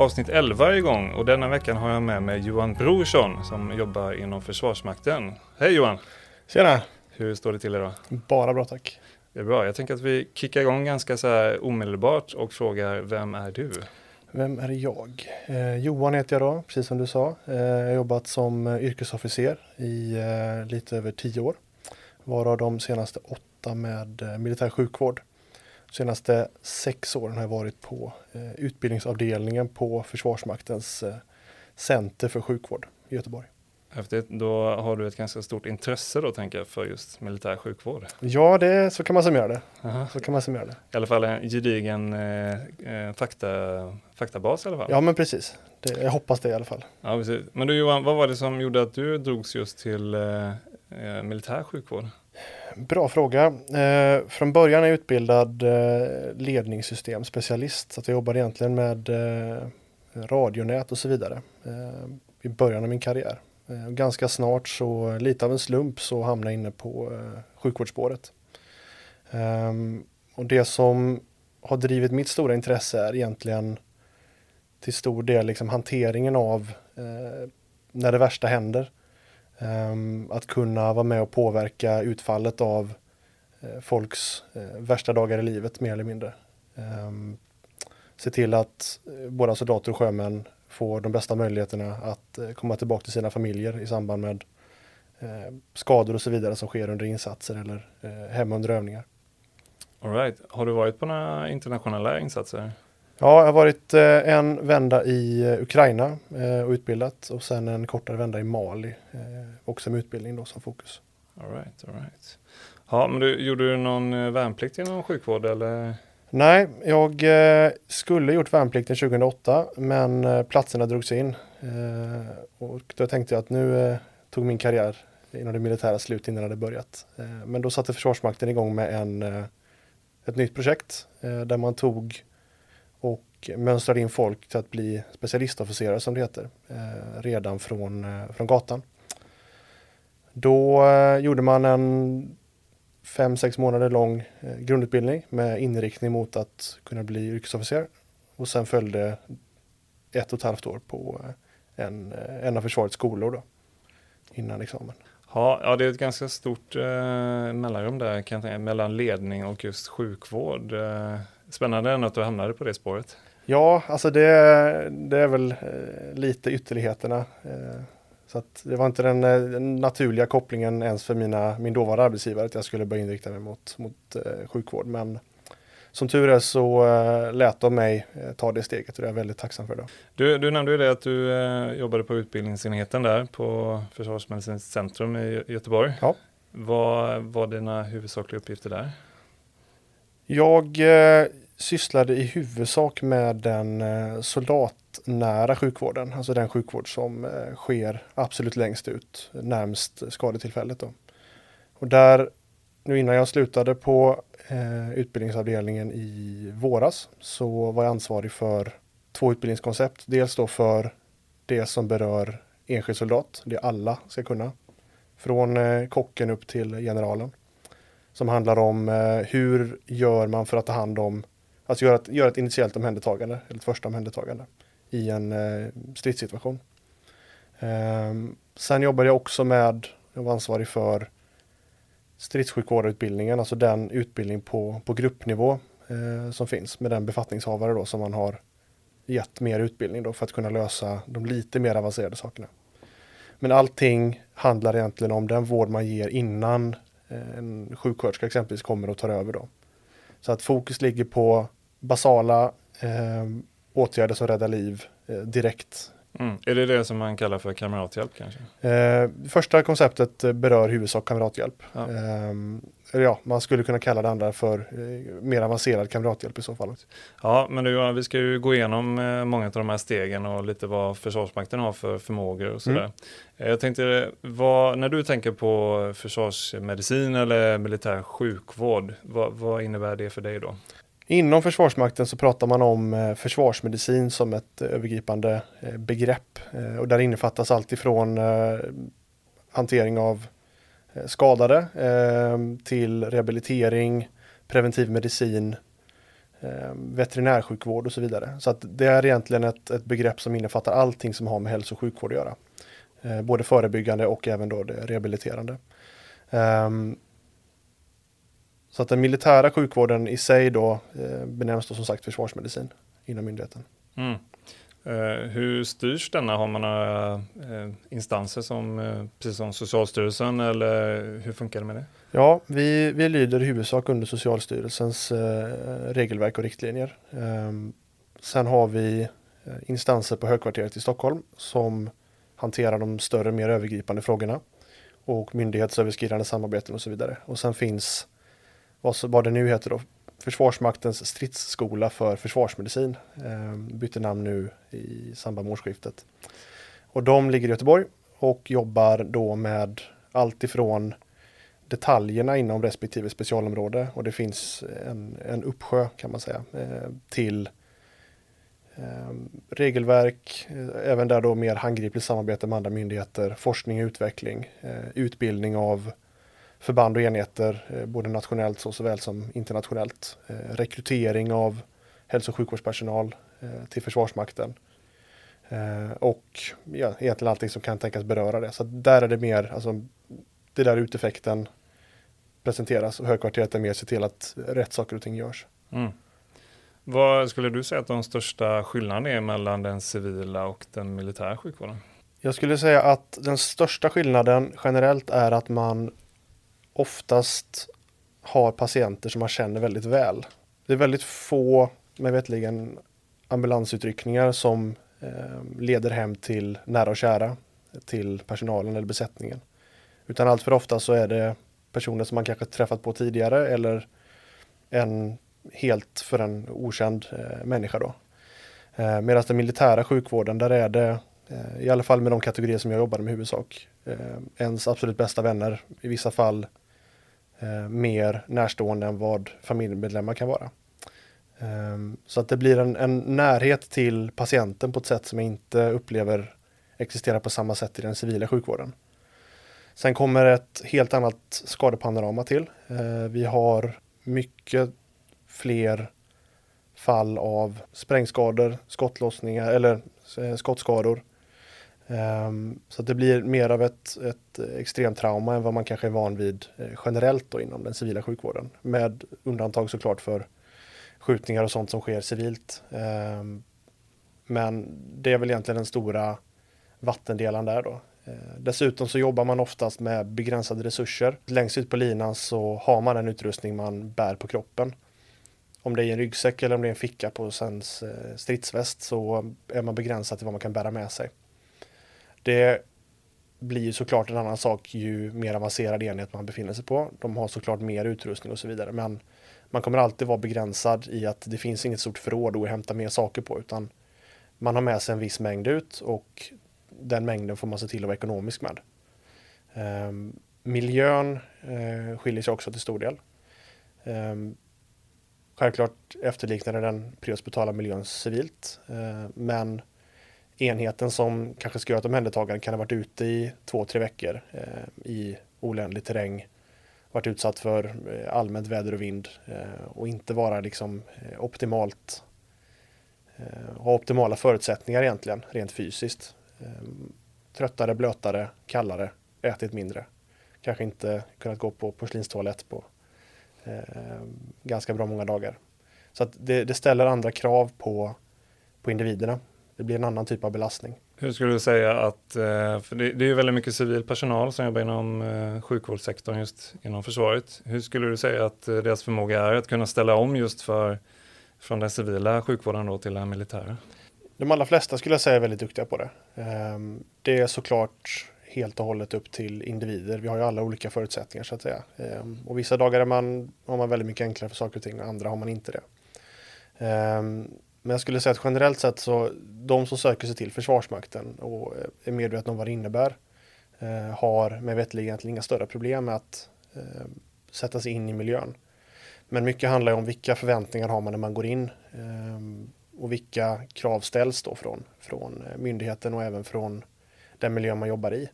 Avsnitt 11 igång och denna veckan har jag med mig Johan Brorsson som jobbar inom Försvarsmakten. Hej Johan! Tjena! Hur står det till idag? Bara bra tack. Det är bra. Jag tänker att vi kickar igång ganska så här omedelbart och frågar vem är du? Vem är jag? Eh, Johan heter jag då, precis som du sa. Eh, jag har jobbat som eh, yrkesofficer i eh, lite över tio år. Varav de senaste åtta med eh, militär sjukvård. Senaste sex åren har jag varit på eh, utbildningsavdelningen på Försvarsmaktens eh, Center för sjukvård i Göteborg. Häftigt. Då har du ett ganska stort intresse då tänker jag för just militär sjukvård. Ja, det, så kan man summera det. Aha. Så kan man summera det. I alla fall en gedigen eh, eh, fakta, faktabas i alla fall. Ja, men precis. Det, jag hoppas det i alla fall. Ja, precis. Men du Johan, vad var det som gjorde att du drogs just till eh, eh, militär sjukvård? Bra fråga. Eh, från början är jag utbildad eh, ledningssystemspecialist. Så att jag jobbar egentligen med eh, radionät och så vidare eh, i början av min karriär. Eh, ganska snart så, lite av en slump, så hamnade jag inne på eh, sjukvårdsspåret. Ehm, och det som har drivit mitt stora intresse är egentligen till stor del liksom hanteringen av eh, när det värsta händer. Ehm, att kunna vara med och påverka utfallet av eh, folks eh, värsta dagar i livet mer eller mindre. Ehm, se till att eh, våra soldater och sjömän får de bästa möjligheterna att komma tillbaka till sina familjer i samband med skador och så vidare som sker under insatser eller hemma under övningar. All right. Har du varit på några internationella insatser? Ja, jag har varit eh, en vända i eh, Ukraina eh, och utbildat och sen en kortare vända i Mali, också med utbildning då som fokus. All right, all right. Ja, men du, gjorde du någon värnplikt inom sjukvård eller? Nej, jag skulle gjort värnplikten 2008 men platserna drogs in. Och då tänkte jag att nu tog min karriär inom det militära slut innan det hade börjat. Men då satte Försvarsmakten igång med en, ett nytt projekt där man tog och mönstrade in folk till att bli specialistofficerare som det heter eh, redan från, eh, från gatan. Då eh, gjorde man en fem, sex månader lång eh, grundutbildning med inriktning mot att kunna bli yrkesofficer. Och sen följde ett och ett halvt år på eh, en, eh, en av försvarets skolor då, innan examen. Ja, ja, det är ett ganska stort eh, mellanrum där kan jag tänka, mellan ledning och just sjukvård. Eh, spännande ändå att du hamnade på det spåret. Ja, alltså det, det är väl eh, lite ytterligheterna. Eh, så det var inte den, eh, den naturliga kopplingen ens för mina, min dåvarande arbetsgivare att jag skulle börja inrikta mig mot, mot sjukvård. Men som tur är så lät de mig ta det steget och det är jag väldigt tacksam för. Då. Du, du nämnde ju det att du jobbade på utbildningsenheten där på Försvarsmedicinskt centrum i Göteborg. Ja. Vad var dina huvudsakliga uppgifter där? Jag eh, sysslade i huvudsak med den eh, soldatnära sjukvården, alltså den sjukvård som eh, sker absolut längst ut, närmst skadetillfället. Då. Och där, nu innan jag slutade på eh, utbildningsavdelningen i våras, så var jag ansvarig för två utbildningskoncept. Dels då för det som berör enskild soldat, det alla ska kunna. Från eh, kocken upp till generalen som handlar om eh, hur gör man för att ta hand om, alltså göra ett, gör ett initiellt omhändertagande, eller ett första omhändertagande i en eh, stridssituation. Ehm, sen jobbade jag också med, jag var ansvarig för stridssjukvårdarutbildningen, alltså den utbildning på, på gruppnivå eh, som finns med den befattningshavare då som man har gett mer utbildning då för att kunna lösa de lite mer avancerade sakerna. Men allting handlar egentligen om den vård man ger innan Eh, en sjuksköterska exempelvis kommer och tar över då. Så att fokus ligger på basala eh, åtgärder som räddar liv eh, direkt. Mm. Är det det som man kallar för kamrathjälp kanske? Eh, första konceptet eh, berör huvudsak kamrathjälp. Ja. Eh, eller ja, man skulle kunna kalla det andra för eh, mer avancerad kamrathjälp i så fall. Ja, men du, vi ska ju gå igenom eh, många av de här stegen och lite vad Försvarsmakten har för förmågor och sådär. Mm. Eh, Jag tänkte, vad, när du tänker på försvarsmedicin eller militär sjukvård, vad, vad innebär det för dig då? Inom Försvarsmakten så pratar man om eh, försvarsmedicin som ett eh, övergripande eh, begrepp. Och där innefattas allt ifrån hantering av skadade till rehabilitering, preventiv medicin, veterinärsjukvård och så vidare. Så att det är egentligen ett, ett begrepp som innefattar allting som har med hälso och sjukvård att göra. Både förebyggande och även då det rehabiliterande. Ehm, så att den militära sjukvården i sig då eh, benämns då som sagt försvarsmedicin inom myndigheten. Mm. Uh, hur styrs denna? Har man några uh, instanser som, uh, precis som Socialstyrelsen eller hur funkar det med det? Ja, vi, vi lyder i huvudsak under Socialstyrelsens regelverk och riktlinjer. Um, sen har vi instanser på högkvarteret i Stockholm som hanterar de större, mer övergripande frågorna och myndighetsöverskridande samarbeten och så vidare. Och sen finns vad, vad det nu heter då, Försvarsmaktens stridsskola för försvarsmedicin. Eh, bytte namn nu i samband med årsskiftet. Och de ligger i Göteborg och jobbar då med allt ifrån detaljerna inom respektive specialområde och det finns en, en uppsjö kan man säga eh, till eh, regelverk, eh, även där då mer handgripligt samarbete med andra myndigheter, forskning och utveckling, eh, utbildning av förband och enheter, eh, både nationellt så såväl som internationellt. Eh, rekrytering av hälso och sjukvårdspersonal eh, till Försvarsmakten. Och ja, egentligen allting som kan tänkas beröra det. Så där är det mer, alltså det där uteffekten presenteras och högkvarteret är mer se till att rätt saker och ting görs. Mm. Vad skulle du säga att de största skillnaderna är mellan den civila och den militära sjukvården? Jag skulle säga att den största skillnaden generellt är att man oftast har patienter som man känner väldigt väl. Det är väldigt få, med vetligen, ambulansutryckningar som eh, leder hem till nära och kära, till personalen eller besättningen. Utan allt för ofta så är det personer som man kanske träffat på tidigare eller en helt för en okänd eh, människa då. Eh, Medan den militära sjukvården, där är det, eh, i alla fall med de kategorier som jag jobbade med i huvudsak, eh, ens absolut bästa vänner, i vissa fall Eh, mer närstående än vad familjemedlemmar kan vara. Ehm, så att det blir en, en, närhet till patienten på ett sätt som jag inte upplever existerar på samma sätt i den civila sjukvården. Sen kommer ett helt annat skadepanorama till. Eh, vi har mycket fler fall av sprängskador, skottlossningar eller eh, skottskador Ehm, så det blir mer av ett, ett extremtrauma än vad man kanske är van vid eh, generellt då inom den civila sjukvården. Med undantag såklart för skjutningar och sånt som sker civilt. Ehm, men det är väl egentligen den stora vattendelaren där då. Eh, dessutom så jobbar man oftast med begränsade resurser. Längst ut på linan så har man den utrustning man bär på kroppen. Om det är en ryggsäck eller om det är en ficka på sens eh, stridsväst så är man begränsad till vad man kan bära med sig. Det blir såklart en annan sak ju mer avancerad enhet man befinner sig på. De har såklart mer utrustning och så vidare. Men man kommer alltid vara begränsad i att det finns inget stort förråd att hämta mer saker på. Utan man har med sig en viss mängd ut och den mängden får man se till att vara ekonomisk med. Um, miljön uh, skiljer sig också till stor del. Um, självklart efterliknar den prehospitala miljön civilt. Uh, men enheten som kanske ska göra ett omhändertagande kan ha varit ute i två, tre veckor eh, i oländig terräng, varit utsatt för eh, allmänt väder och vind eh, och inte vara liksom eh, optimalt, eh, ha optimala förutsättningar egentligen, rent fysiskt. Eh, tröttare, blötare, kallare, ätit mindre. Kanske inte kunnat gå på porslinstoalett på eh, ganska bra många dagar. Så att det, det ställer andra krav på, på individerna det blir en annan typ av belastning. Hur skulle du säga att, eh, för det är ju väldigt mycket civil personal som jobbar inom eh, sjukvårdssektorn just inom försvaret. Hur skulle du säga att eh, deras förmåga är att kunna ställa om just för, från den civila sjukvården då till den militära? De allra flesta skulle jag säga är väldigt duktiga på det. Ehm, det är såklart helt och hållet upp till individer. Vi har ju alla olika förutsättningar så att säga. Ehm, och vissa dagar är man, har man väldigt mycket enklare för saker och ting och andra har man inte det. Men jag skulle säga att generellt sett så de som söker sig till Försvarsmakten och eh, är medvetna om vad det innebär eh, har med vetteligen egentligen inga större problem med att eh, sätta sig in i miljön. Men mycket handlar om vilka förväntningar har man när man går in eh, och vilka krav ställs då från, från eh, myndigheten och även från den miljö man jobbar i.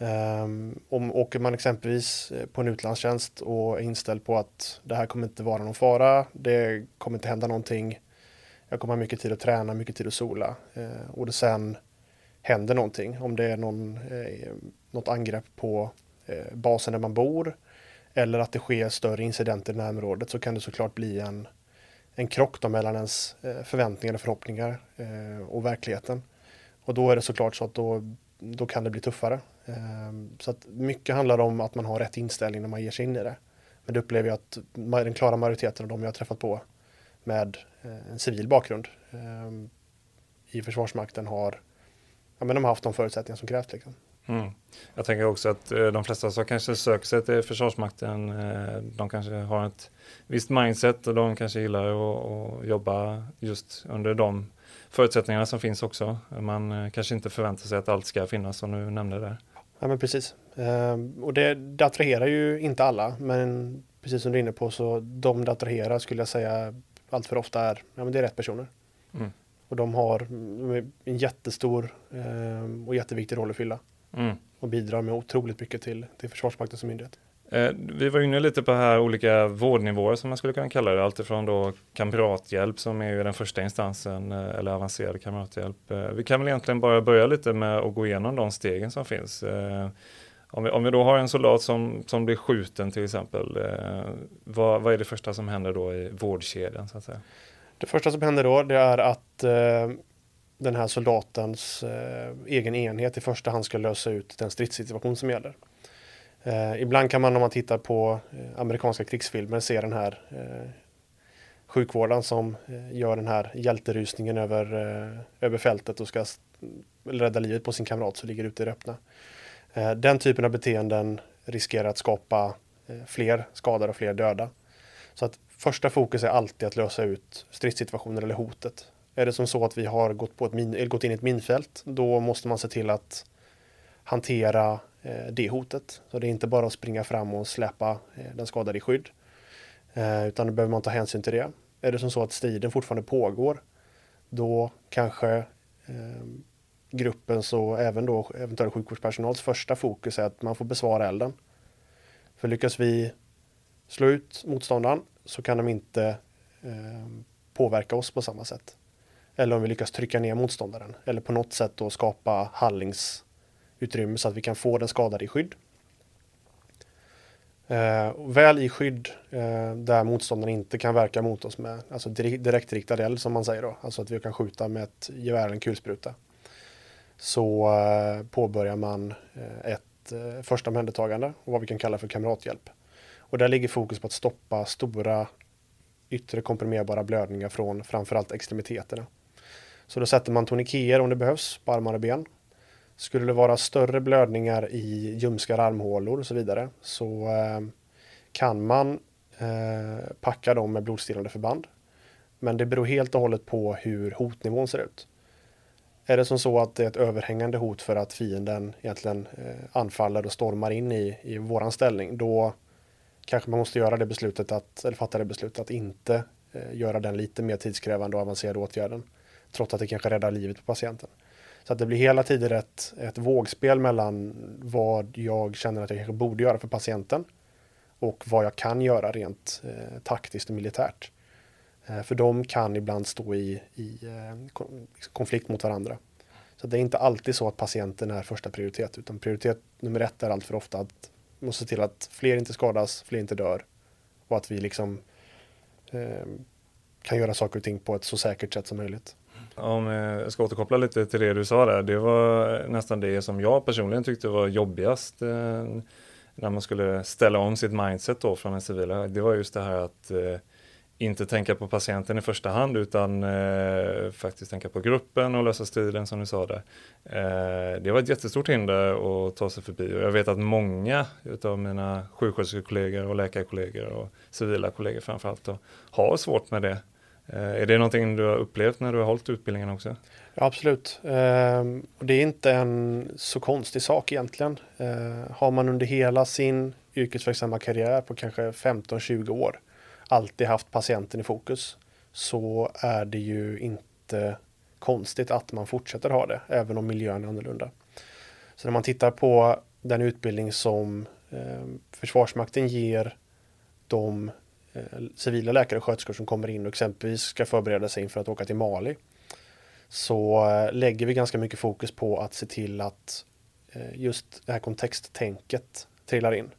Um, om åker man exempelvis eh, på en utlandstjänst och är inställd på att det här kommer inte vara någon fara, det kommer inte hända någonting, jag kommer ha mycket tid att träna, mycket tid att sola eh, och det sen händer någonting, om det är någon, eh, något angrepp på eh, basen där man bor eller att det sker större incidenter i närområdet så kan det såklart bli en, en krock då mellan ens eh, förväntningar och förhoppningar eh, och verkligheten. Och då är det såklart så att då, då kan det bli tuffare. Eh, så att mycket handlar om att man har rätt inställning när man ger sig in i det. Men det upplever jag att den klara majoriteten av de jag har träffat på med eh, en civil bakgrund ehm, i Försvarsmakten har, ja, men de har haft de förutsättningar som krävs. Liksom. Mm. Jag tänker också att eh, de flesta som kanske söker sig till Försvarsmakten, eh, de kanske har ett visst mindset och de kanske gillar att, att jobba just under de förutsättningarna som finns också. Man kanske inte förväntar sig att allt ska finnas som du nämnde där. Ja men precis. Ehm, och det, det attraherar ju inte alla, men precis som du är inne på så de det attraherar skulle jag säga allt för ofta är, ja men det är rätt personer. Mm. Och de har en jättestor eh, och jätteviktig roll att fylla. Mm. Och bidrar med otroligt mycket till, till Försvarsmakten som myndighet. Eh, vi var inne lite på här olika vårdnivåer som man skulle kunna kalla det. Alltifrån då kamrathjälp som är ju den första instansen eh, eller avancerad kamrathjälp. Eh, vi kan väl egentligen bara börja lite med att gå igenom de stegen som finns. Om vi, om vi då har en soldat som, som blir skjuten till exempel, eh, vad, vad är det första som händer då i vårdkedjan? Så att säga? Det första som händer då det är att eh, den här soldatens eh, egen enhet i första hand ska lösa ut den stridssituation som gäller. Eh, ibland kan man om man tittar på eh, amerikanska krigsfilmer se den här eh, sjukvården som eh, gör den här hjälterusningen över, eh, över fältet och ska rädda livet på sin kamrat som ligger ute i det öppna. Eh, den typen av beteenden riskerar att skapa eh, fler skadade och fler döda. Så att första fokus är alltid att lösa ut stridssituationer eller hotet. Är det som så att vi har gått, på ett min, gått in i ett minfält, då måste man se till att hantera eh, det hotet. Så det är inte bara att springa fram och släppa den skadade i skydd. Utan då behöver man ta hänsyn till det. Är det som så att striden fortfarande pågår, då kanske ehm, gruppens och även då eventuell sjukvårdspersonals första fokus är att man får besvara elden. För lyckas vi slå ut motståndaren så kan de inte eh, påverka oss på samma sätt. Eller om vi lyckas trycka ner motståndaren. Eller på något sätt då skapa handlingsutrymme så att vi kan få den skadade i skydd. Eh, väl i skydd eh, där motståndaren inte kan verka mot oss med alltså direktriktad eld som man säger då. Alltså att vi kan skjuta med ett gevär eller en kulspruta. Så eh, påbörjar man eh, ett eh, första omhändertagande och vad vi kan kalla för kamrathjälp. Och där ligger fokus på att stoppa stora yttre komprimerbara blödningar från framförallt extremiteterna. Så då sätter man toniker om det behövs på armar och ben. Skulle det vara större blödningar i ljumskar, armhålor och så vidare så eh, kan man eh, packa dem med blodstillande förband. Men det beror helt och hållet på hur hotnivån ser ut. Är det som så att det är ett överhängande hot för att fienden egentligen eh, anfaller och stormar in i, i våran ställning, då kanske man måste göra det beslutet att, eller fatta det beslutet att inte eh, göra den lite mer tidskrävande och avancerade åtgärden trots att det kanske räddar livet på patienten. Så att det blir hela tiden ett, ett vågspel mellan vad jag känner att jag kanske borde göra för patienten och vad jag kan göra rent eh, taktiskt och militärt. Eh, för de kan ibland stå i, i eh, liksom konflikt mot varandra. Så det är inte alltid så att patienten är första prioritet, utan prioritet nummer ett är allt för ofta att vi måste se till att fler inte skadas, fler inte dör och att vi liksom eh, kan göra saker och ting på ett så säkert sätt som möjligt. Om eh, jag ska återkoppla lite till det du sa där. Det var nästan det som jag personligen tyckte var jobbigast eh, när man skulle ställa om sitt mindset då från den civila. Det var just det här att eh, inte tänka på patienten i första hand utan eh, faktiskt tänka på gruppen och lösa striden som du sa där. Eh, det var ett jättestort hinder att ta sig förbi och jag vet att många av mina sjuksköterskekollegor och läkarkollegor och civila kollegor framförallt då, har svårt med det. Eh, är det någonting du har upplevt när du har hållit utbildningen också? Ja, absolut. Ehm, och det är inte en så konstig sak egentligen. Eh, har man under hela sin yrkesverksamma karriär på kanske 15-20 år alltid haft patienten i fokus så är det ju inte konstigt att man fortsätter ha det, även om miljön är annorlunda. Så när man tittar på den utbildning som eh, Försvarsmakten ger de eh, civila läkare och sköterskor som kommer in och exempelvis ska förbereda sig inför att åka till Mali. Så eh, lägger vi ganska mycket fokus på att se till att eh, just det här kontexttänket trillar in.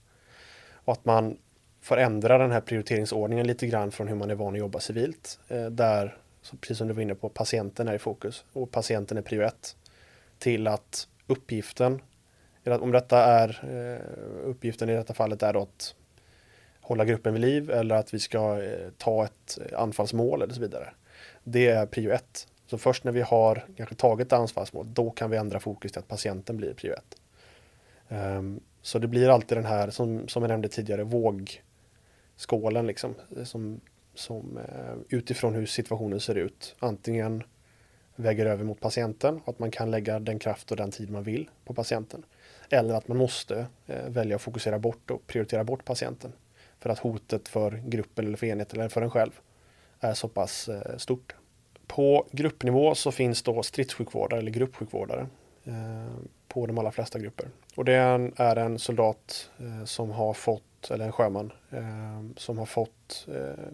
Och att man får ändra den här prioriteringsordningen lite grann från hur man är van att jobba civilt. Eh, där, precis som du var inne på, patienten är i fokus och patienten är prio ett. Till att uppgiften, om detta är eh, uppgiften i detta fallet är då att hålla gruppen vid liv eller att vi ska eh, ta ett anfallsmål eller så vidare. Det är prio ett. Så först när vi har kanske tagit anfallsmål, då kan vi ändra fokus till att patienten blir prio ett. Um, så det blir alltid den här, som, som jag nämnde tidigare, våg, skålen liksom. Eh, som, som eh, utifrån hur situationen ser ut antingen väger över mot patienten och att man kan lägga den kraft och den tid man vill på patienten. Eller att man måste eh, välja att fokusera bort och prioritera bort patienten. För att hotet för gruppen eller för enheten eller för en själv är så pass eh, stort. På gruppnivå så finns då stridssjukvårdare eller gruppsjukvårdare Eh, på de allra flesta grupper. Och det är en soldat eh, som har fått eller en sjöman, eh, som har fått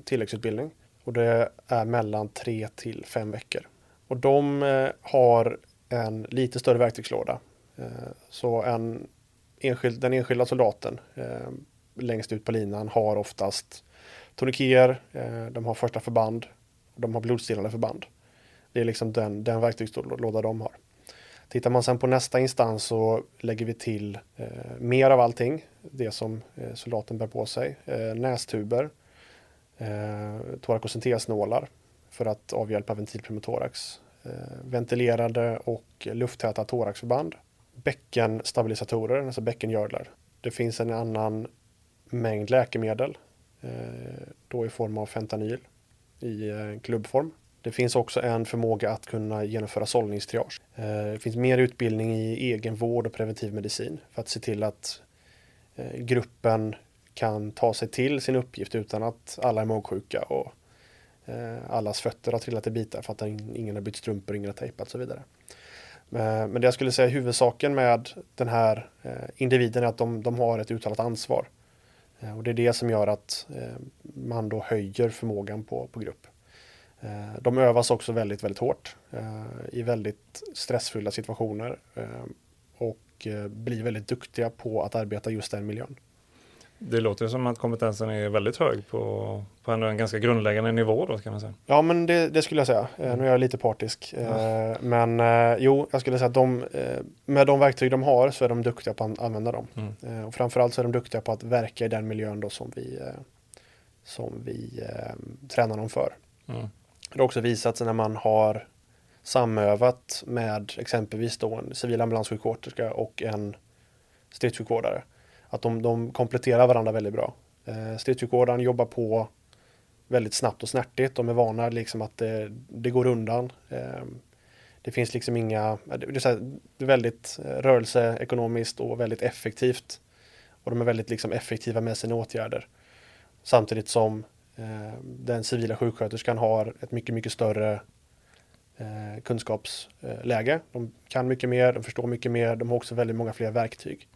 tilläggsutbildning. Och det är mellan tre till fem veckor. Och de har en lite större verktygslåda. Så en enskild, den enskilda soldaten längst ut på linan har oftast toniker, de har första förband, de har blodstillande förband. Det är liksom den, den verktygslåda de har. Tittar man sen på nästa instans så lägger vi till eh, mer av allting. Det som eh, soldaten bär på sig. Eh, nästuber, eh, torakocentesnålar för att avhjälpa ventilpneumotorax. Eh, ventilerade och lufttäta thoraxförband. Bäckenstabilisatorer, alltså bäckengördlar. Det finns en annan mängd läkemedel, eh, då i form av fentanyl i eh, klubbform det finns också en förmåga att kunna genomföra sållningstriage. Eh, det finns mer utbildning i egenvård och preventiv medicin för att se till att eh, gruppen kan ta sig till sin uppgift utan att alla är magsjuka och eh, allas fötter har trillat i bitar för att ingen har bytt strumpor, ingen har tejpat och så vidare. Men det jag skulle säga huvudsaken med den här individen är att de, de har ett uttalat ansvar. Och det är det som gör att man då höjer förmågan på, på grupp. Eh, de övas också väldigt, väldigt hårt eh, i väldigt stressfulla situationer eh, och blir väldigt duktiga på att arbeta just den miljön. Det låter som att kompetensen är väldigt hög på, på en ganska grundläggande nivå då kan man säga. Ja men det, det skulle jag säga. Nu är jag lite partisk. Ja. Men jo, jag skulle säga att de, med de verktyg de har så är de duktiga på att använda dem. Mm. Och framförallt så är de duktiga på att verka i den miljön då som vi, som vi tränar dem för. Mm. Det har också visat sig när man har samövat med exempelvis då en civil ambulanssjuksköterska och en stridssjukvårdare. Att de, de kompletterar varandra väldigt bra. Eh, stridssjukvårdaren jobbar på väldigt snabbt och snärtigt. De är vana liksom att det, det går undan. Eh, det finns liksom inga, det är, väldigt eh, rörelseekonomiskt och väldigt effektivt. Och de är väldigt liksom effektiva med sina åtgärder. Samtidigt som den civila sjuksköterskan har ett mycket, mycket större eh, kunskapsläge. De kan mycket mer, de förstår mycket mer, de har också väldigt många fler verktyg.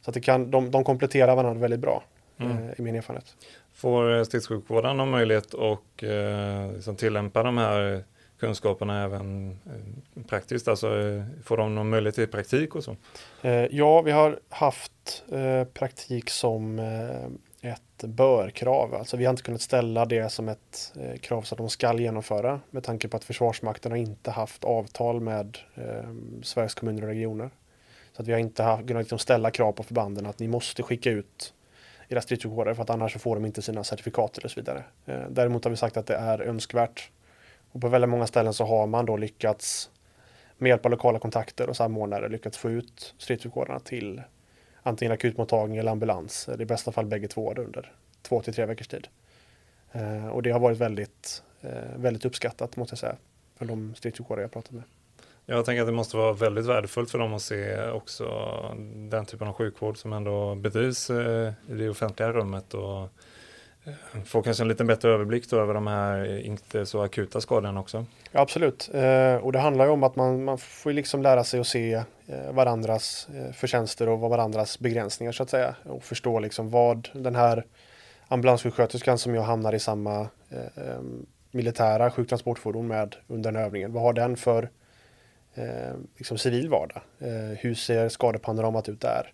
Så att det kan, de, de kompletterar varandra väldigt bra mm. Eh, i min erfarenhet. Får stridssjukvården någon möjlighet att eh, liksom tillämpa de här kunskaperna även praktiskt? Alltså får de någon möjlighet till praktik och så? ja, vi har haft praktik som ett bör-krav. Alltså vi har inte kunnat ställa det som ett eh, krav så att de ska genomföra med tanke på att Försvarsmakten har inte haft avtal med eh, Sveriges kommuner och regioner. Så att vi har inte haft, kunnat liksom ställa krav på förbanden att ni måste skicka ut era stridssjukvårdare för att annars så får de inte sina certifikat och så vidare. Eh, däremot har vi sagt att det är önskvärt. Och på väldigt många ställen så har man då lyckats med hjälp av lokala kontakter och samordnare lyckats få ut stridssjukvårdarna till antingen akutmottagning eller ambulans. I bästa fall bägge två under två till tre veckors tid. Eh, och det har varit väldigt, eh, väldigt uppskattat måste jag säga. För de stridssjukvårdare jag pratat med. Jag tänker att det måste vara väldigt värdefullt för dem att se också den typen av sjukvård som ändå bedrivs eh, i det offentliga rummet och få kanske en lite bättre överblick då över de här inte så akuta skadorna också. Ja, absolut, och det handlar ju om att man, man får liksom lära sig att se Eh, varandras eh, förtjänster och varandras begränsningar så att säga. Och förstå liksom vad den här ambulanssjuksköterskan som jag hamnar i samma eh, militära sjuktransportfordon med under den övningen. Vad har den för eh, liksom civil vardag? Eh, hur ser skadepanoramat ut där?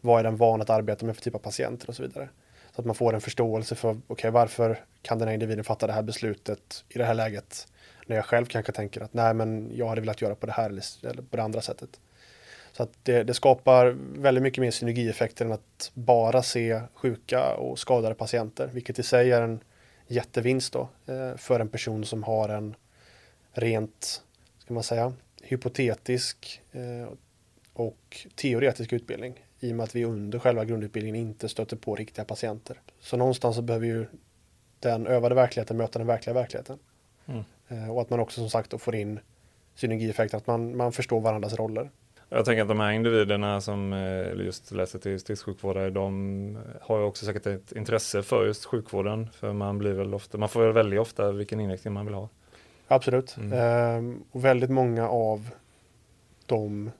Vad är den van att arbeta med för typ av patienter och så vidare? Så att man får en förståelse för okay, varför kan den här individen fatta det här beslutet i det här läget när jag själv kanske tänker att nej men jag hade velat göra på det här eller på det andra sättet. Så att det, det skapar väldigt mycket mer synergieffekter än att bara se sjuka och skadade patienter, vilket i sig är en jättevinst då eh, för en person som har en rent, ska man säga, hypotetisk eh, och teoretisk utbildning i och med att vi under själva grundutbildningen inte stöter på riktiga patienter. Så någonstans så behöver ju den övade verkligheten möta den verkliga verkligheten. Mm. Eh, och att man också som sagt då får in synergieffekter, att man, man förstår varandras roller. Jag tänker att de här individerna som eh, just läser till distriktssjukvårdare, de har ju också säkert ett intresse för just sjukvården. För man blir väl ofta, man får väl välja ofta vilken inriktning man vill ha. Absolut. Mm. Ehm, och väldigt många av de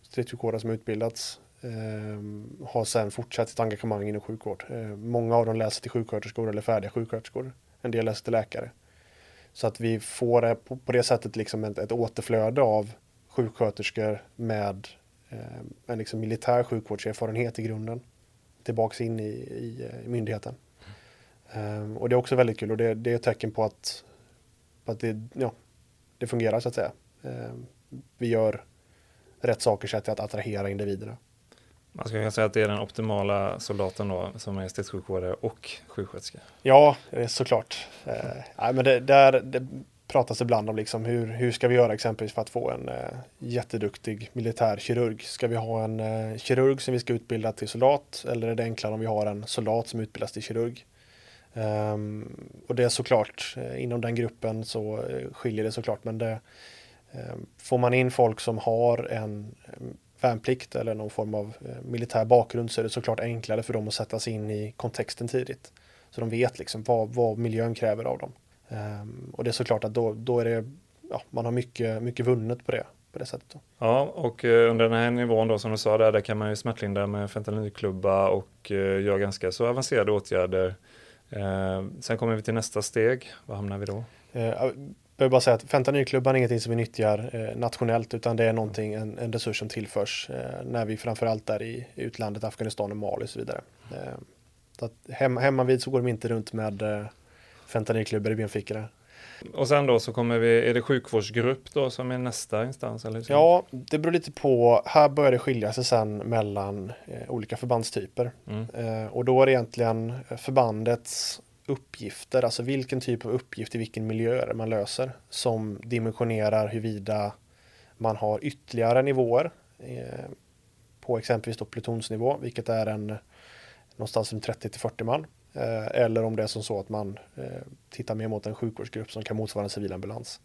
distriktssjukvårdare som utbildats ehm, har sedan fortsatt sitt engagemang inom sjukvård. Ehm, många av dem läser till sjuksköterskor eller färdiga sjuksköterskor. En del läser till läkare. Så att vi får på, på det sättet liksom ett, ett återflöde av sjuksköterskor med eh, en liksom militär sjukvårdserfarenhet i grunden tillbaks in i, i, i myndigheten. Mm. och det är också väldigt kul och det, det är ett tecken på att, på att det, ja, det fungerar så att säga. Um, vi gör rätt saker så att attrahera individerna. Man ska kunna säga att det är den optimala soldaten då som är stridssjukvårdare och sjuksköterska. Ja, såklart. Eh, nej, men det, där, det pratas ibland om liksom hur, hur ska vi göra exempelvis för att få en eh, jätteduktig militärkirurg? Ska vi ha en eh, kirurg som vi ska utbilda till soldat eller är det enklare om vi har en soldat som utbildas till kirurg? Um, och det är såklart, eh, inom den gruppen så eh, skiljer det såklart, men det, um, får man in folk som har en ehm, värnplikt eller någon form av eh, militär bakgrund så är det såklart enklare för dem att sätta sig in i kontexten tidigt. Så de vet liksom vad, vad miljön kräver av dem. Um, och det är såklart att då, då är det, ja, man har mycket, mycket vunnet på det, på det sättet. Då. Ja, och uh, under den här nivån då som du sa där, där kan man ju smärtlindra med fentanylklubba och uh, göra ganska så avancerade åtgärder. Uh, sen kommer vi till nästa steg, vad hamnar vi då? behöver bara säga att fentanylklubban är ingenting som vi nyttjar eh, nationellt utan det är någonting, en, en resurs som tillförs eh, när vi framförallt är i utlandet, Afghanistan och Mali och så vidare. Eh, så att hem, hemma vid så går de inte runt med eh, fentanylklubbor i benfickorna. Och sen då så kommer vi, är det sjukvårdsgrupp då som är nästa instans? Eller Ja, det beror lite på. Här börjar det skilja sig sen mellan eh, olika förbandstyper. Mm. Eh, och då är det egentligen förbandets uppgifter, alltså vilken typ av uppgift i vilken miljö man löser som dimensionerar huruvida man har ytterligare nivåer eh, på exempelvis då plutonsnivå, vilket är en någonstans runt 30 till 40 man. Eh, eller om det är som så att man eh, tittar mer mot en sjukvårdsgrupp som kan motsvara en civilambulans.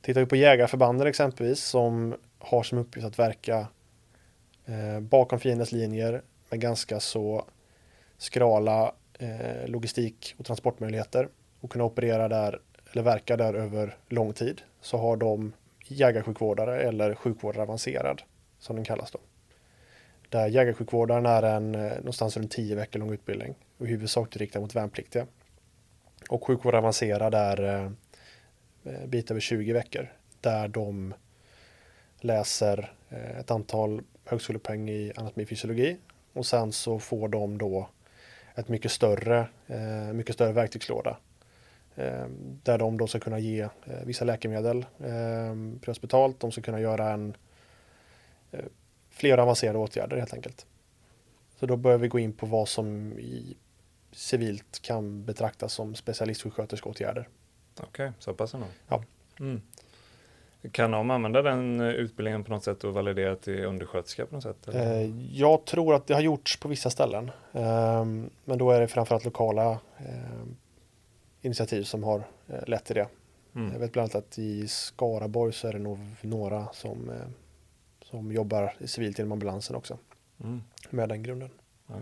Tittar vi på jägarförbanden exempelvis som har som uppgift att verka eh, bakom fiendens linjer med ganska så skrala logistik och transportmöjligheter och kunna operera där eller verka där över lång tid så har de jägarsjukvårdare eller sjukvårdare avancerad som den kallas då. Där jägarsjukvårdaren är en eh, någonstans runt 10 veckor lång utbildning och i huvudsak riktad mot värnpliktiga. Och sjukvård avancerad är en eh, eh, bit över 20 veckor där de läser ett antal högskolepoäng i anatomi och fysiologi och sen så får de då ett mycket större, mycket större verktygslåda. Där de då ska kunna ge vissa läkemedel privat prehospitalt. De ska kunna göra en, fler avancerade åtgärder helt enkelt. Så då börjar vi gå in på vad som i civilt kan betraktas som specialistsjuksköterskeåtgärder. Okej, okay, så pass ändå. Ja. Mm. Kan de använda den eh, utbildningen på något sätt och validera till undersköterska på något sätt? Eller? Eh, jag tror att det har gjorts på vissa ställen. Ehm, men då är det framförallt lokala ehm, initiativ som har eh, lett till det. Mm. Jag vet bland annat att i Skaraborg så är det nog några som, som jobbar civilt inom ambulansen också. Mm. Med den grunden. Ja,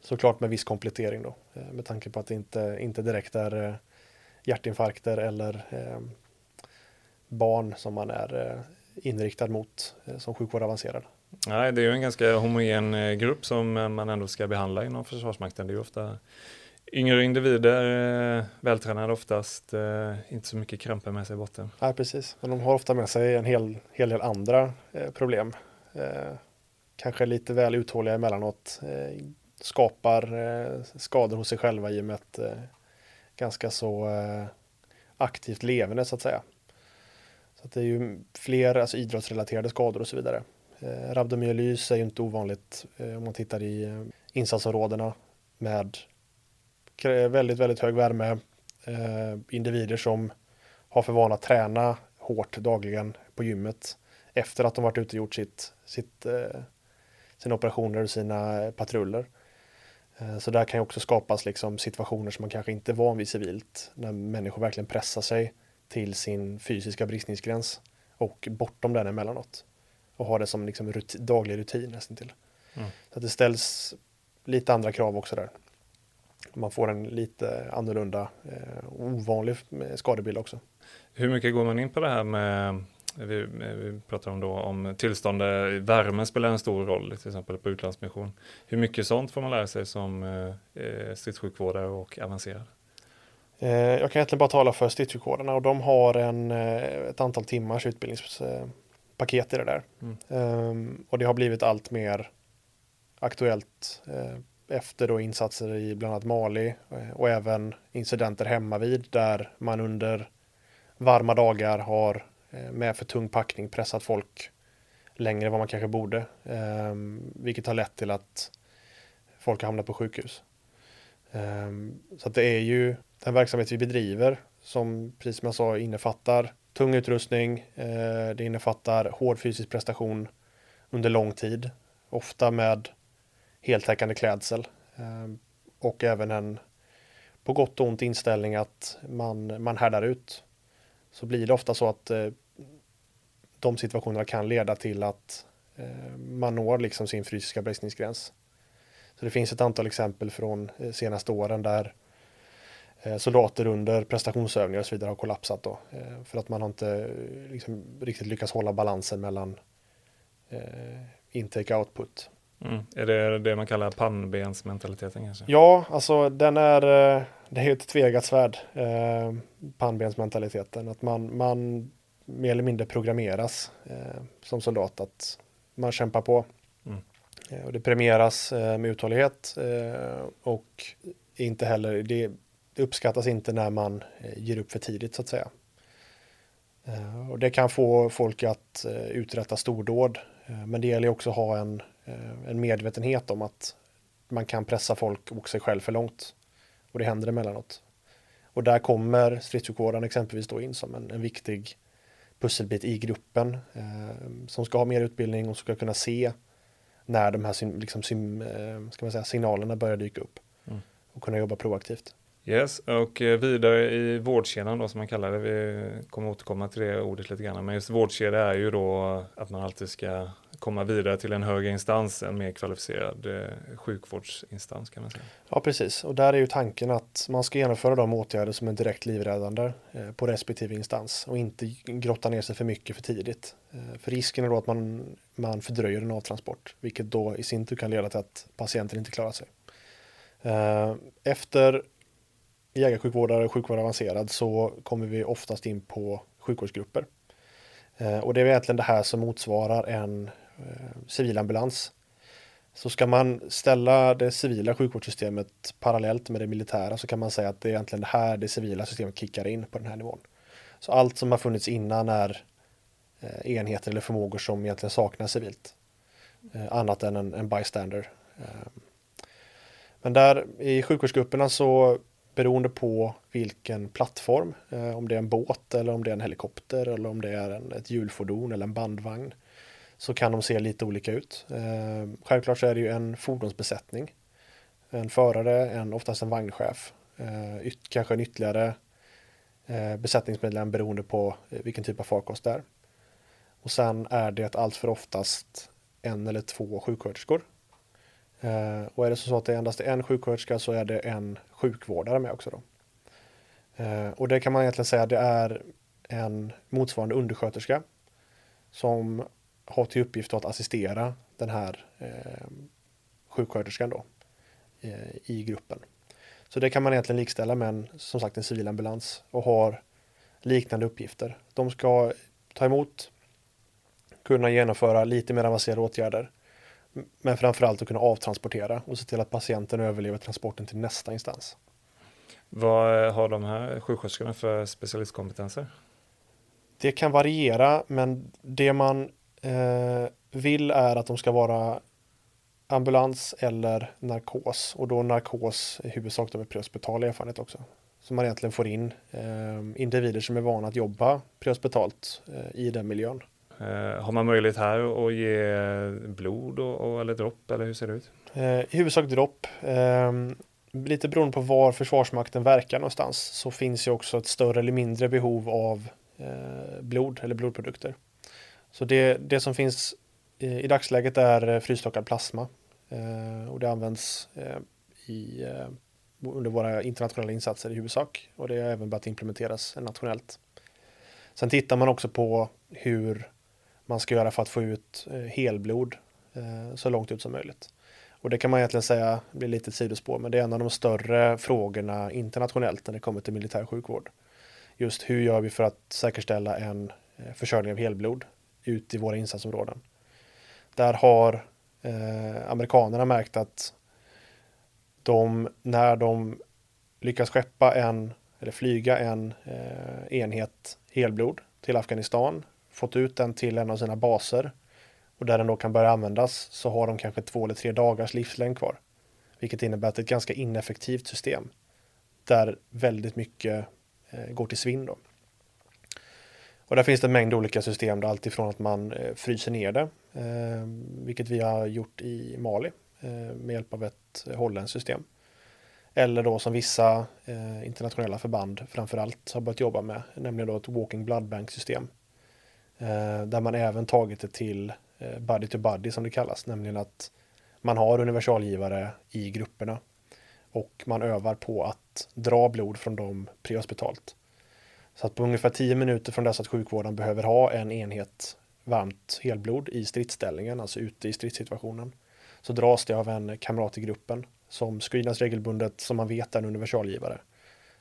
Såklart med viss komplettering då. Med tanke på att det inte, inte direkt är hjärtinfarkter eller ehm, barn som man är inriktad mot som sjukvård avancerad. Nej, det är ju en ganska homogen grupp som man ändå ska behandla inom Försvarsmakten. Det är ju ofta Yngre individer, eh, vältränade oftast, eh, inte så mycket kramper med sig i botten. Nej, precis. Men de har ofta med sig en hel, hel del andra eh, problem. Eh, kanske lite väl uthålliga emellanåt. Eh, skapar eh, skador hos sig själva i och med ett eh, ganska så eh, aktivt levande så att säga. Så att det är ju fler alltså, idrottsrelaterade skador och så vidare. Eh, rabdomyolys är ju inte ovanligt eh, om man tittar i eh, insatsområdena med väldigt, väldigt hög värme. Eh, individer som har för vana att träna hårt dagligen på gymmet efter att de varit ute och gjort sitt, sitt, eh, sina operationer och sina patruller. Eh, så där kan ju också skapas liksom situationer som man kanske inte är van vid civilt. När människor verkligen pressar sig till sin fysiska bristningsgräns och bortom den emellanåt. Och har det som liksom rutin, daglig rutin nästan till. Mm. Så att det ställs lite andra krav också där man får en lite annorlunda, eh, ovanlig skadebild också. Hur mycket går man in på det här med vi, vi pratar om, då, om tillstånd där värme spelar en stor roll, till exempel på utlandsmission. Hur mycket sånt får man lära sig som eh, stridssjukvårdare och avancerad? Eh, jag kan egentligen bara tala för stridssjukvårdarna och de har en, eh, ett antal timmars utbildningspaket i det där. Mm. Um, och det har blivit allt mer aktuellt eh, efter då insatser i bland annat Mali eh, och även incidenter hemma vid där man under varma dagar har eh, med för tung packning pressat folk längre än vad man kanske borde. Ehm, vilket har lett till att folk har hamnat på sjukhus. Ehm, så att det är ju den verksamhet vi bedriver som precis som jag sa innefattar tung utrustning. Eh, det innefattar hård fysisk prestation under lång tid. Ofta med heltäckande klädsel. Ehm, och även en på gott och ont inställning att man, man härdar ut. Så blir det ofta så att eh, de situationerna kan leda till att eh, man når liksom sin fysiska bristningsgräns. Så det finns ett antal exempel från eh, senaste åren där soldater under prestationsövningar och så vidare har kollapsat då. För att man har inte liksom riktigt lyckats hålla balansen mellan intake och output. Mm. Är det det man kallar pannbensmentaliteten kanske? Ja, alltså den är, eh, det är ett tvegat svärd, eh, pannbensmentaliteten. Att man, man mer eller mindre programmeras eh, som soldat att man kämpar på. Mm. Eh, och det premieras eh, med uthållighet eh, och inte heller, det, uppskattas inte när man ger upp för tidigt så att säga. och det kan få folk att uträtta stordåd. men det gäller också att ha en Eh, en medvetenhet om att man kan pressa folk och sig själv för långt. Och det händer emellanåt. Och där kommer stridssjukvården exempelvis då in som en, en viktig pusselbit i gruppen eh, som ska ha mer utbildning och ska kunna se när de här liksom, sim, eh, ska man säga, signalerna börjar dyka upp mm. och kunna jobba proaktivt. Yes, och eh, vidare i vårdkedjan då som man kallar det, vi kommer återkomma till det ordet lite grann, men just vårdkedja är ju då att man alltid ska komma vidare till en högre instans, en mer kvalificerad eh, sjukvårdsinstans kan man säga. Ja, precis. Och där är ju tanken att man ska genomföra de åtgärder som är direkt livräddande eh, på respektive instans och inte grotta ner sig för mycket för tidigt. Eh, för risken är då att man, man fördröjer en avtransport, vilket då i sin tur kan leda till att patienten inte klarar sig. Eh, efter jägarsjukvårdare och sjukvård avancerad så kommer vi oftast in på sjukvårdsgrupper. Eh, och det är egentligen det här som motsvarar en Eh, civilambulans. Så ska man ställa det civila sjukvårdssystemet parallellt med det militära så kan man säga att det är egentligen det här det civila systemet kickar in på den här nivån. Så allt som har funnits innan är eh, enheter eller förmågor som egentligen saknar civilt. Eh, annat än en, en bystander. Men där i sjukvårdsgrupperna så beroende på vilken plattform, om det är en båt eller om det är en helikopter eller om det är en, ett hjulfordon eller en bandvagn, så kan de se lite olika ut. Eh, självklart så är det ju en fordonsbesättning. En förare, en, oftast en vagnchef. Eh, yt, kanske en ytterligare eh, besättningsmedlem beroende på eh, vilken typ av farkost det är. Och sen är det allt för oftast en eller två sjuksköterskor. Eh, och är det så att det endast är en sjuksköterska så är det en sjukvårdare med också. Då. Eh, och det kan man egentligen säga det är en motsvarande undersköterska som har till uppgift att assistera den här eh, sjuksköterskan då eh, i gruppen. Så det kan man egentligen likställa med en, som sagt en civil ambulans och har liknande uppgifter. De ska ta emot, kunna genomföra lite mer avancerade åtgärder, men framförallt att kunna avtransportera och se till att patienten överlever transporten till nästa instans. Vad har de här sjuksköterskorna för specialistkompetenser? Det kan variera, men det man eh, vill är att de ska vara ambulans eller narkos och då narkos i huvudsak med prehospital erfarenhet också. Så man egentligen får in eh, individer som är vana att jobba prehospitalt eh, i den miljön. Eh, har man möjlighet här att ge blod och, och eller dropp eller hur ser det ut? Eh, I huvudsak dropp. Ehm, lite beroende på var Försvarsmakten verkar någonstans så finns ju också ett större eller mindre behov av eh, blod eller blodprodukter. Så det, det som finns i, i dagsläget är eh, frystorkad plasma eh, och det används eh, i, eh, under våra internationella insatser i huvudsak och det har även börjat implementeras nationellt. Sen tittar man också på hur man ska göra för att få ut eh, helblod eh, så långt ut som möjligt. Och det kan man egentligen säga blir lite ett sidospår, men det är en av de större frågorna internationellt när det kommer till militär sjukvård. Just hur gör vi för att säkerställa en eh, försörjning av helblod ut i våra insatsområden? Där har eh, amerikanerna märkt att de, när de lyckas skeppa en, eller flyga en eh, enhet helblod till Afghanistan, fått ut den till en av sina baser och där den då kan börja användas så har de kanske två eller tre dagars livslängd kvar. Vilket innebär att det är ett ganska ineffektivt system där väldigt mycket eh, går till svinn då. Och där finns det en mängd olika system, där alltifrån att man eh, fryser ner det, eh, vilket vi har gjort i Mali eh, med hjälp av ett holländskt system. Eller då som vissa eh, internationella förband framförallt har börjat jobba med, nämligen då ett walking blood bank system. Eh, där man även tagit det till Eh, buddy to buddy som det kallas, nämligen att man har universalgivare i grupperna och man övar på att dra blod från dem prehospitalt. Så att på ungefär 10 minuter från dess att sjukvården behöver ha en enhet varmt helblod i stridsställningen, alltså ute i stridssituationen, så dras det av en kamrat i gruppen som screenas regelbundet som man vet är en universalgivare.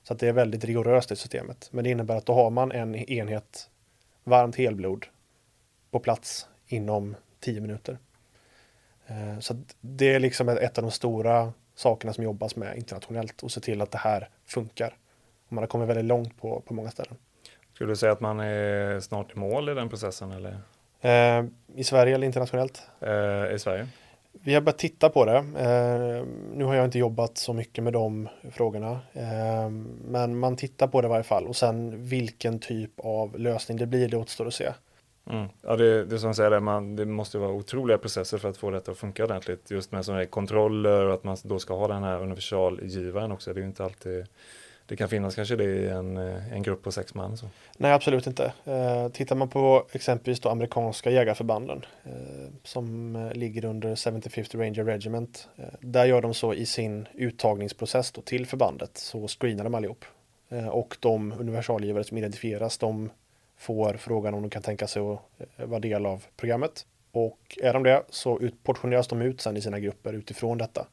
Så att det är väldigt rigoröst i systemet. Men det innebär att då har man en enhet varmt helblod på plats inom 10 minuter. Eh, så det är liksom ett av de stora sakerna som jobbas med internationellt och se till att det här funkar. Och man har kommit väldigt långt på, på många ställen. Skulle du säga att man är snart i mål i den processen? Eller? Eh, I Sverige eller internationellt? Eh, I Sverige. Vi har börjat titta på det. Eh, nu har jag inte jobbat så mycket med de frågorna. Eh, men man tittar på det i varje fall och sen vilken typ av lösning det blir, det återstår att se. Mm. Ja, det, det som säger det, man, det måste vara otroliga processer för att få detta att funka ordentligt. Just med sådana här kontroller och att man då ska ha den här universalgivaren också. Det är ju inte alltid det kan finnas kanske det i en, eh, en grupp på sex man. Så. Nej, absolut inte. Eh, tittar man på exempelvis då amerikanska jägarförbanden eh, som eh, ligger under 75th Ranger Regiment. Eh, där gör de så i sin uttagningsprocess då till förbandet så screenar de allihop. Eh, och de universalgivare som identifieras, de får frågan om de kan tänka sig att eh, vara del av programmet. Och är de det så portioneras de ut sen i sina grupper utifrån detta.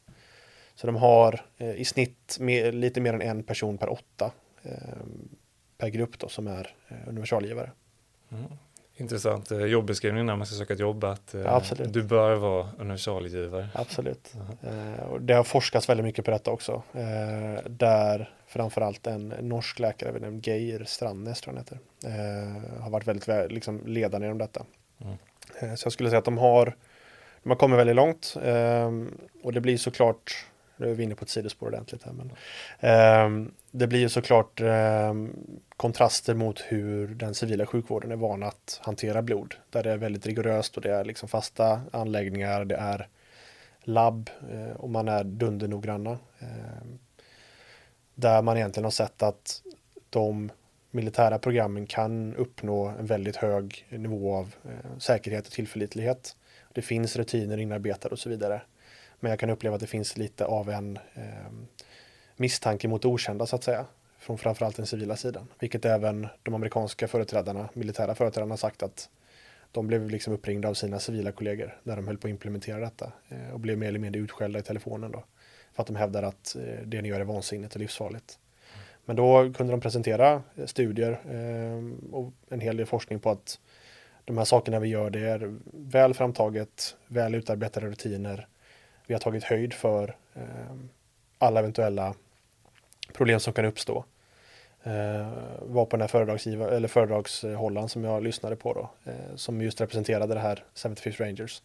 Så de har eh, i snitt med, lite mer än en person per åtta eh, per grupp då, som är eh, universalgivare. Mm. Intressant eh, jobbeskrivning när man ska söka ett jobb att eh, du bör vara universalgivare. Absolut. Uh-huh. och det har forskats väldigt mycket på detta också. där framförallt en norsk läkare vid namn Geir Strandnes tror jag heter, eh, har varit väldigt liksom, ledande inom detta. Mm. Eh, så jag skulle säga att de har, de har kommit väldigt långt eh, och det blir såklart, nu är vi inne på ett sidospår ordentligt här, men eh, det blir ju såklart eh, kontraster mot hur den civila sjukvården är van att hantera blod, där det är väldigt rigoröst och det är liksom fasta anläggningar, det är labb eh, och man är dundernoggranna. Ehm, där man egentligen har sett att de militära programmen kan uppnå en väldigt hög nivå av eh, säkerhet och tillförlitlighet. Det finns rutiner inarbetade och så vidare. Men jag kan uppleva att det finns lite av en eh, misstanke mot okända så att säga. Från framförallt den civila sidan. Vilket även de amerikanska företrädarna, militära företrädarna sagt att De blev liksom uppringda av sina civila kollegor när de höll på att implementera detta eh, och blev mer eller mindre utskällda i telefonen då. För att de hävdar att eh, det ni gör är vansinnigt och livsfarligt. Men då kunde de presentera eh, studier ehm, och en hel del forskning på att de här sakerna vi gör, det är väl framtaget, väl utarbetade rutiner. Vi har tagit höjd för ehm, alla eventuella problem som kan uppstå. Eh, var på den här föredragsgiva, eller föredragshållaren som jag lyssnade på då, eh, som just representerade det här 75th Rangers.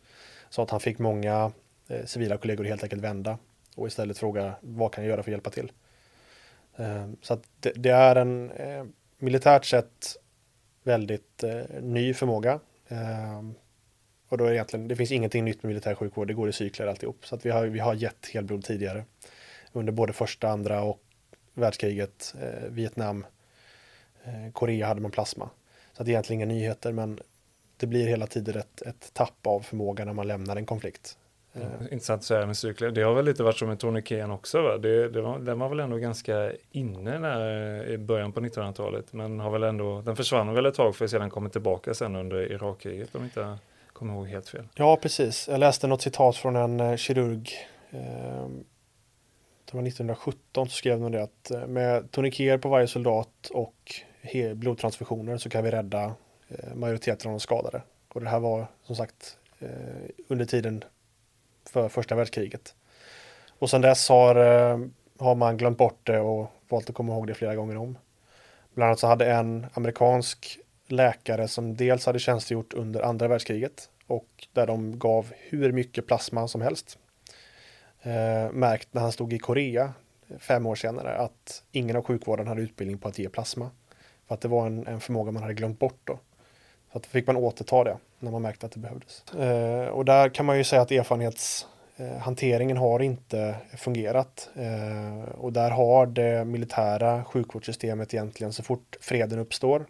Sa att han fick många eh, civila kollegor helt enkelt vända och istället fråga vad kan jag göra för att hjälpa till. Ehm, så att det, är en militärt sett väldigt ny förmåga. Ehm, och då är det egentligen, det finns ingenting nytt med militär sjukvård, det går i cykler alltihop. Så att vi har, vi har gett helblod tidigare. Under både första, andra och världskriget, eh, Vietnam, eh, Korea hade man plasma. Så att det är egentligen inga nyheter, men det blir hela tiden ett, ett tapp av förmåga när man lämnar en konflikt. Ja, intressant att säga med cykler. Det har väl lite varit som med tourniqueten också va? Det, det var, den var väl ändå ganska inne när, i början på 1900-talet. Men har väl ändå, den försvann väl ett tag för att sedan komma tillbaka sen under Irakkriget om inte kommer ihåg helt fel. Ja, precis. Jag läste något citat från en eh, kirurg. Eh, det var 1917 så skrev de det att eh, med toniker på varje soldat och blodtransfusioner så kan vi rädda eh, majoriteten av de skadade. Och det här var som sagt under tiden för första världskriget. Och sedan dess har, har man glömt bort det och valt att komma ihåg det flera gånger om. Bland annat så hade en amerikansk läkare som dels hade tjänstgjort under andra världskriget och där de gav hur mycket plasma som helst. Eh, märkt när han stod i Korea fem år senare att ingen av sjukvården hade utbildning på att ge plasma. För att det var en, en förmåga man hade glömt bort då. Så att då fick man återta det när man märkte att det behövdes. Eh, och där kan man ju säga att erfarenhetshanteringen eh, har inte fungerat. Eh, och där har det militära sjukvårdssystemet egentligen så fort freden uppstår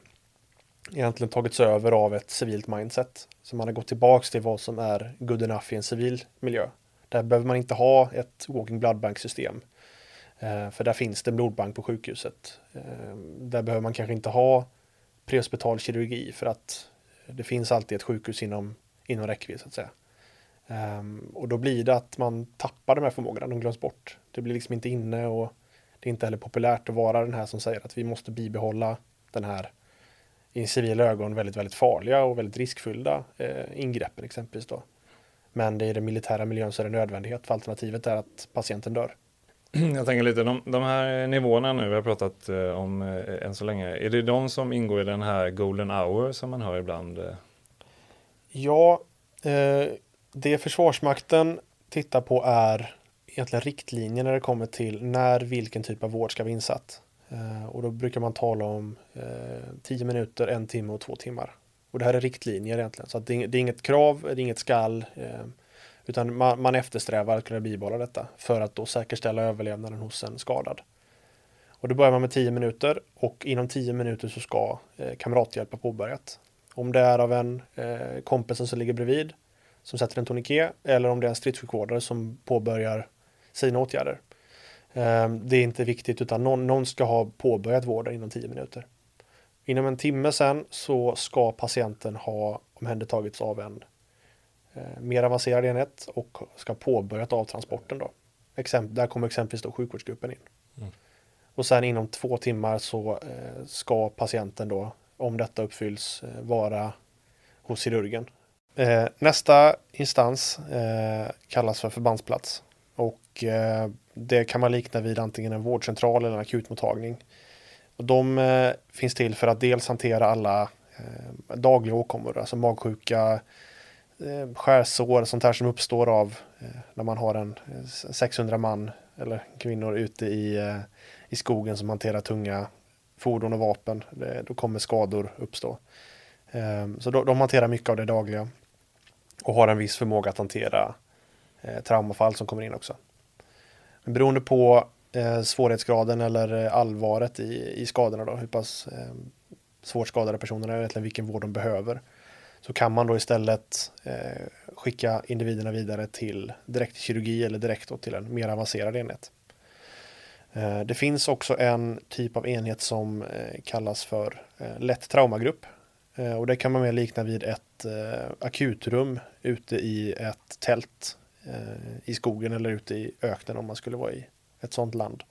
egentligen tagits över av ett civilt mindset. Så man har gått tillbaks till vad som är good enough i en civil miljö. Där behöver man inte ha ett walking blood bank system. Eh, för där finns det en blodbank på sjukhuset. Eh, där behöver man kanske inte ha prehospital kirurgi för att det finns alltid ett sjukhus inom, inom räckvidd så att säga. Ehm, och då blir det att man tappar de här förmågorna, de glöms bort. Det blir liksom inte inne och det är inte heller populärt att vara den här som säger att vi måste bibehålla den här i civila ögon väldigt, väldigt farliga och väldigt riskfyllda eh, ingreppen exempelvis då. Men det är i den militära miljön så är det nödvändighet för alternativet är att patienten dör. Jag tänker lite, de, de här nivåerna nu vi har pratat eh, om eh, än så länge, är det de som ingår i den här golden hour som man hör ibland? Eh? Ja, eh, det Försvarsmakten tittar på är egentligen riktlinjer när det kommer till när vilken typ av vård ska vara insatt. Eh, och då brukar man tala om eh, 10 minuter, en timme och två timmar. Och det här är riktlinjer egentligen, så det, är, det är inget krav, det är inget skall. Eh, utan man, man eftersträvar att kunna bibehålla detta för att då säkerställa överlevnaden hos en skadad. Och då börjar man med 10 minuter och inom 10 minuter så ska eh, kamrathjälp ha påbörjat. Om det är av en eh, kompis som ligger bredvid som sätter en tourniquet eller om det är en stridssjukvårdare som påbörjar sina åtgärder. Eh, det är inte viktigt utan någon, någon ska ha påbörjat vården inom 10 minuter. Inom en timme sen så ska patienten ha omhändertagits av en eh, mer avancerad enhet och ska påbörjat av transporten då. Där kommer exempelvis då sjukvårdsgruppen in. Mm. Och sen inom två timmar så eh, ska patienten då, om detta uppfylls, eh, vara hos kirurgen. Nästa instans kallas för förbandsplats och det kan man likna vid antingen en vårdcentral eller en akutmottagning. Och de eh, finns till för att dels hantera alla eh, dagliga åkommor, alltså magsjuka, eh, skärsår, sånt här som uppstår av eh, när man har en eh, 600 man eller kvinnor ute i, eh, i skogen som hanterar tunga fordon och vapen. Det, då kommer skador uppstå. Eh, så de, de hanterar mycket av det dagliga och har en viss förmåga att hantera eh, traumafall som kommer in också. Beroende på eh, svårighetsgraden eller eh, allvaret i, i skadorna då, hur pass eh, svårt skadade personerna är, egentligen vilken vård de behöver, så kan man då istället eh, skicka individerna vidare till direkt kirurgi eller direkt till en mer avancerad enhet. Eh, det finns också en typ av enhet som eh, kallas för eh, lätt traumagrupp. och det kan man mer likna vid ett akutrum ute i ett tält Eh, i skogen eller ute i öknen om man skulle vara i ett sådant land.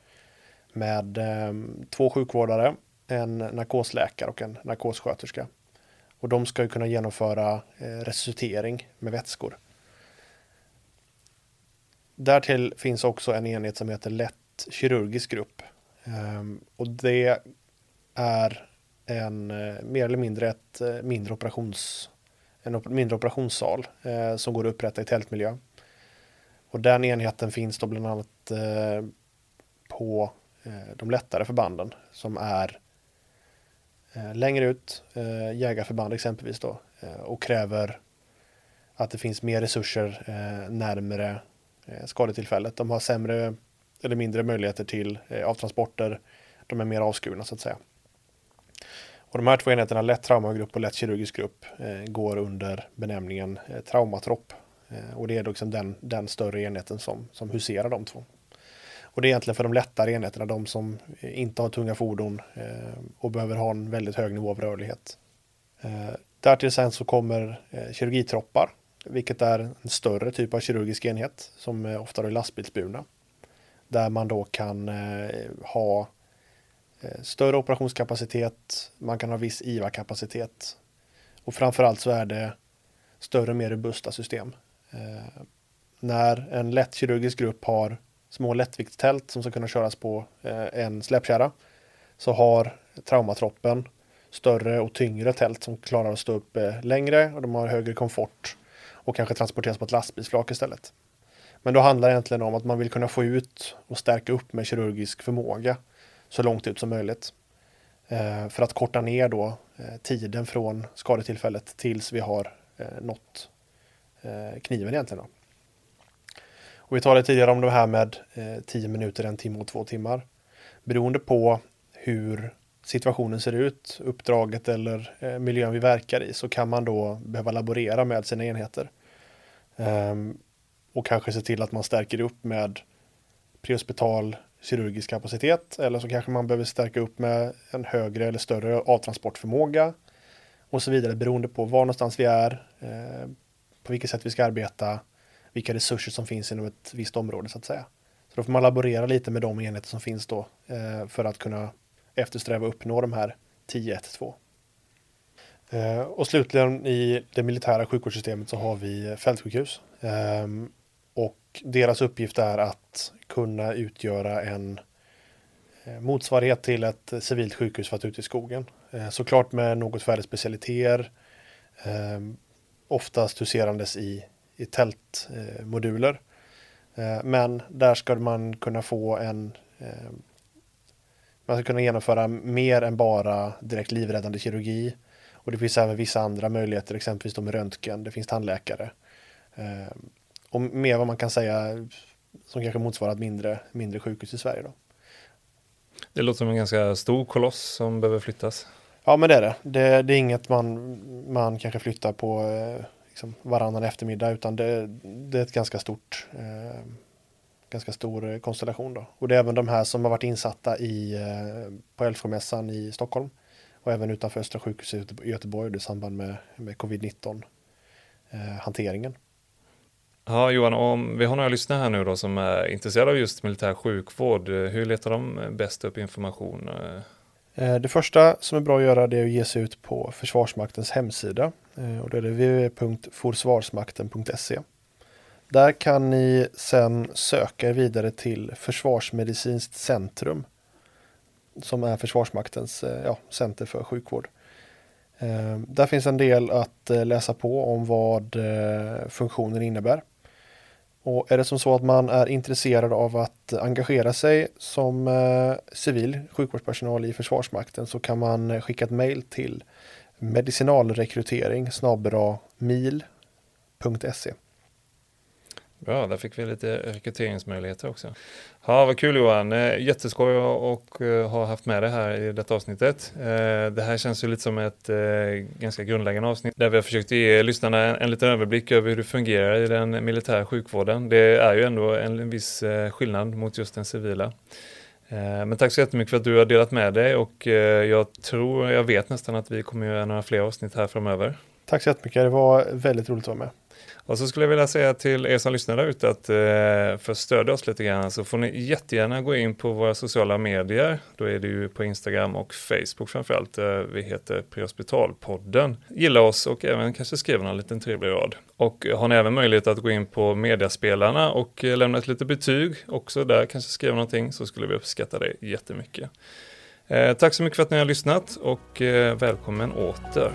Med ehm, två sjukvårdare, en narkosläkare och en narkossköterska. Och de ska ju kunna genomföra eh, resuscitering med vätskor. Därtill finns också en enhet som heter lätt kirurgisk grupp. Ehm, och det är en eh, mer eller mindre ett mindre operations en mindre operationssal som går att upprätta i tältmiljö. Och den enheten finns då bland annat eh, på eh, de lättare förbanden som är eh, längre ut, jägarförband exempelvis då, och kräver att det finns mer resurser närmare Eh, skadetillfället. De har sämre eller mindre möjligheter till avtransporter. De är mer avskurna så att säga. Och de här två enheterna, lätt traumagrupp och lätt kirurgisk grupp, går under benämningen traumatropp. Eh, och det är liksom den, den större enheten som, som huserar de två. Och det är egentligen för de lättare enheterna, de som inte har tunga fordon eh, och behöver ha en väldigt hög nivå av rörlighet. Eh, därtill sen så kommer kirurgitroppar vilket är en större typ av kirurgisk enhet som ofta är lastbilsburna. Där man då kan eh, ha eh, större operationskapacitet, man kan ha viss IVA-kapacitet och framförallt så är det större, mer robusta system. Eh, när en lätt kirurgisk grupp har små lättviktstält som ska kunna köras på eh, en släpkärra så har traumatroppen större och tyngre tält som klarar att stå upp eh, längre och de har högre komfort och kanske transporteras på ett lastbilsflak istället. Men då handlar det egentligen om att man vill kunna få ut och stärka upp med kirurgisk förmåga så långt ut som möjligt. Eh, för att korta ner då eh, tiden från skadetillfället tills vi har eh, nått Eh, kniven egentligen. Då. Och vi talade tidigare om det här med eh, 10 minuter, en timme och två timmar. Beroende på hur situationen ser ut, uppdraget eller eh, miljön vi verkar i, så kan man då behöva laborera med sina enheter. Ehm, och kanske se till att man stärker upp med prehospital kirurgisk kapacitet eller så kanske man behöver stärka upp med en högre eller större avtransportförmåga och så vidare beroende på var någonstans vi är, på vilket sätt vi ska arbeta, vilka resurser som finns inom ett visst område så att säga. Så då får man laborera lite med de enheter som finns då eh, för att kunna eftersträva och uppnå de här 10-1-2. Eh, och slutligen i det militära sjukvårdssystemet så har vi fältsjukhus. Eh, och deras uppgift är att kunna utgöra en eh, motsvarighet till ett civilt sjukhus för att ut i skogen. Eh, såklart med något färre specialiteter. Ehm, Oftast huserandes i, i tältmoduler. Eh, eh, men där ska man kunna få en eh, man ska kunna genomföra mer än bara direkt livräddande kirurgi. Och det finns även vissa andra möjligheter, exempelvis med röntgen, det finns tandläkare. Eh, och mer vad man kan säga som kanske motsvarar ett mindre, mindre sjukhus i Sverige. Då. Det låter som en ganska stor koloss som behöver flyttas. Ja, men det är det. Det, det är inget man, man kanske flyttar på eh, liksom varannan eftermiddag, utan det, det är ett ganska stort eh, ganska stor eh, konstellation då. Och det är även de här som har varit insatta i, eh, på Älvsjömässan i Stockholm och även utanför Östra sjukhuset i Göteborg i samband med, med covid-19 eh, hanteringen. Ja, Johan, om vi har några lyssnare här nu då som är intresserade av just militär sjukvård, eh, hur letar de bäst upp information? Eh, Eh, det första som är bra att göra det är att ge sig ut på Försvarsmaktens hemsida eh, och det är www.forsvarsmakten.se. Där kan ni sen söka er vidare till Försvarsmedicinskt centrum som är Försvarsmaktens eh, ja, center för sjukvård. Där finns en del att läsa på om vad funktionen innebär. Och är det som så att man är intresserad av att engagera sig som eh, civil sjukvårdspersonal i Försvarsmakten så kan man skicka ett mejl till medicinalrekrytering mil.se. Bra, där fick vi lite rekryteringsmöjligheter också. Ja, vad kul Johan, eh, jätteskoj att eh, ha haft med dig här i detta avsnittet. Eh, det här känns ju lite som ett ganska grundläggande avsnitt där vi har försökt ge lyssnarna en liten överblick över hur det fungerar i den militära sjukvården. Det är ju ändå en viss skillnad mot just den civila. Men tack så jättemycket för att du har delat med dig och jag tror, jag vet nästan att vi kommer göra några fler avsnitt här framöver. Tack så jättemycket, det var väldigt roligt att vara med. Och så skulle jag vilja säga till er som lyssnar där ute att eh, för att stödja oss lite grann så får ni jättegärna gå in på våra sociala medier. Då är det ju på Instagram och Facebook framförallt. Där vi heter Prehospitalpodden. Gilla oss och även kanske skriva någon liten trevlig rad. Och har ni även möjlighet att gå in på mediaspelarna och eh, lämna ett litet betyg också där, kanske skriva någonting så skulle vi uppskatta det jättemycket. Tack så mycket för att ni har lyssnat och välkommen åter.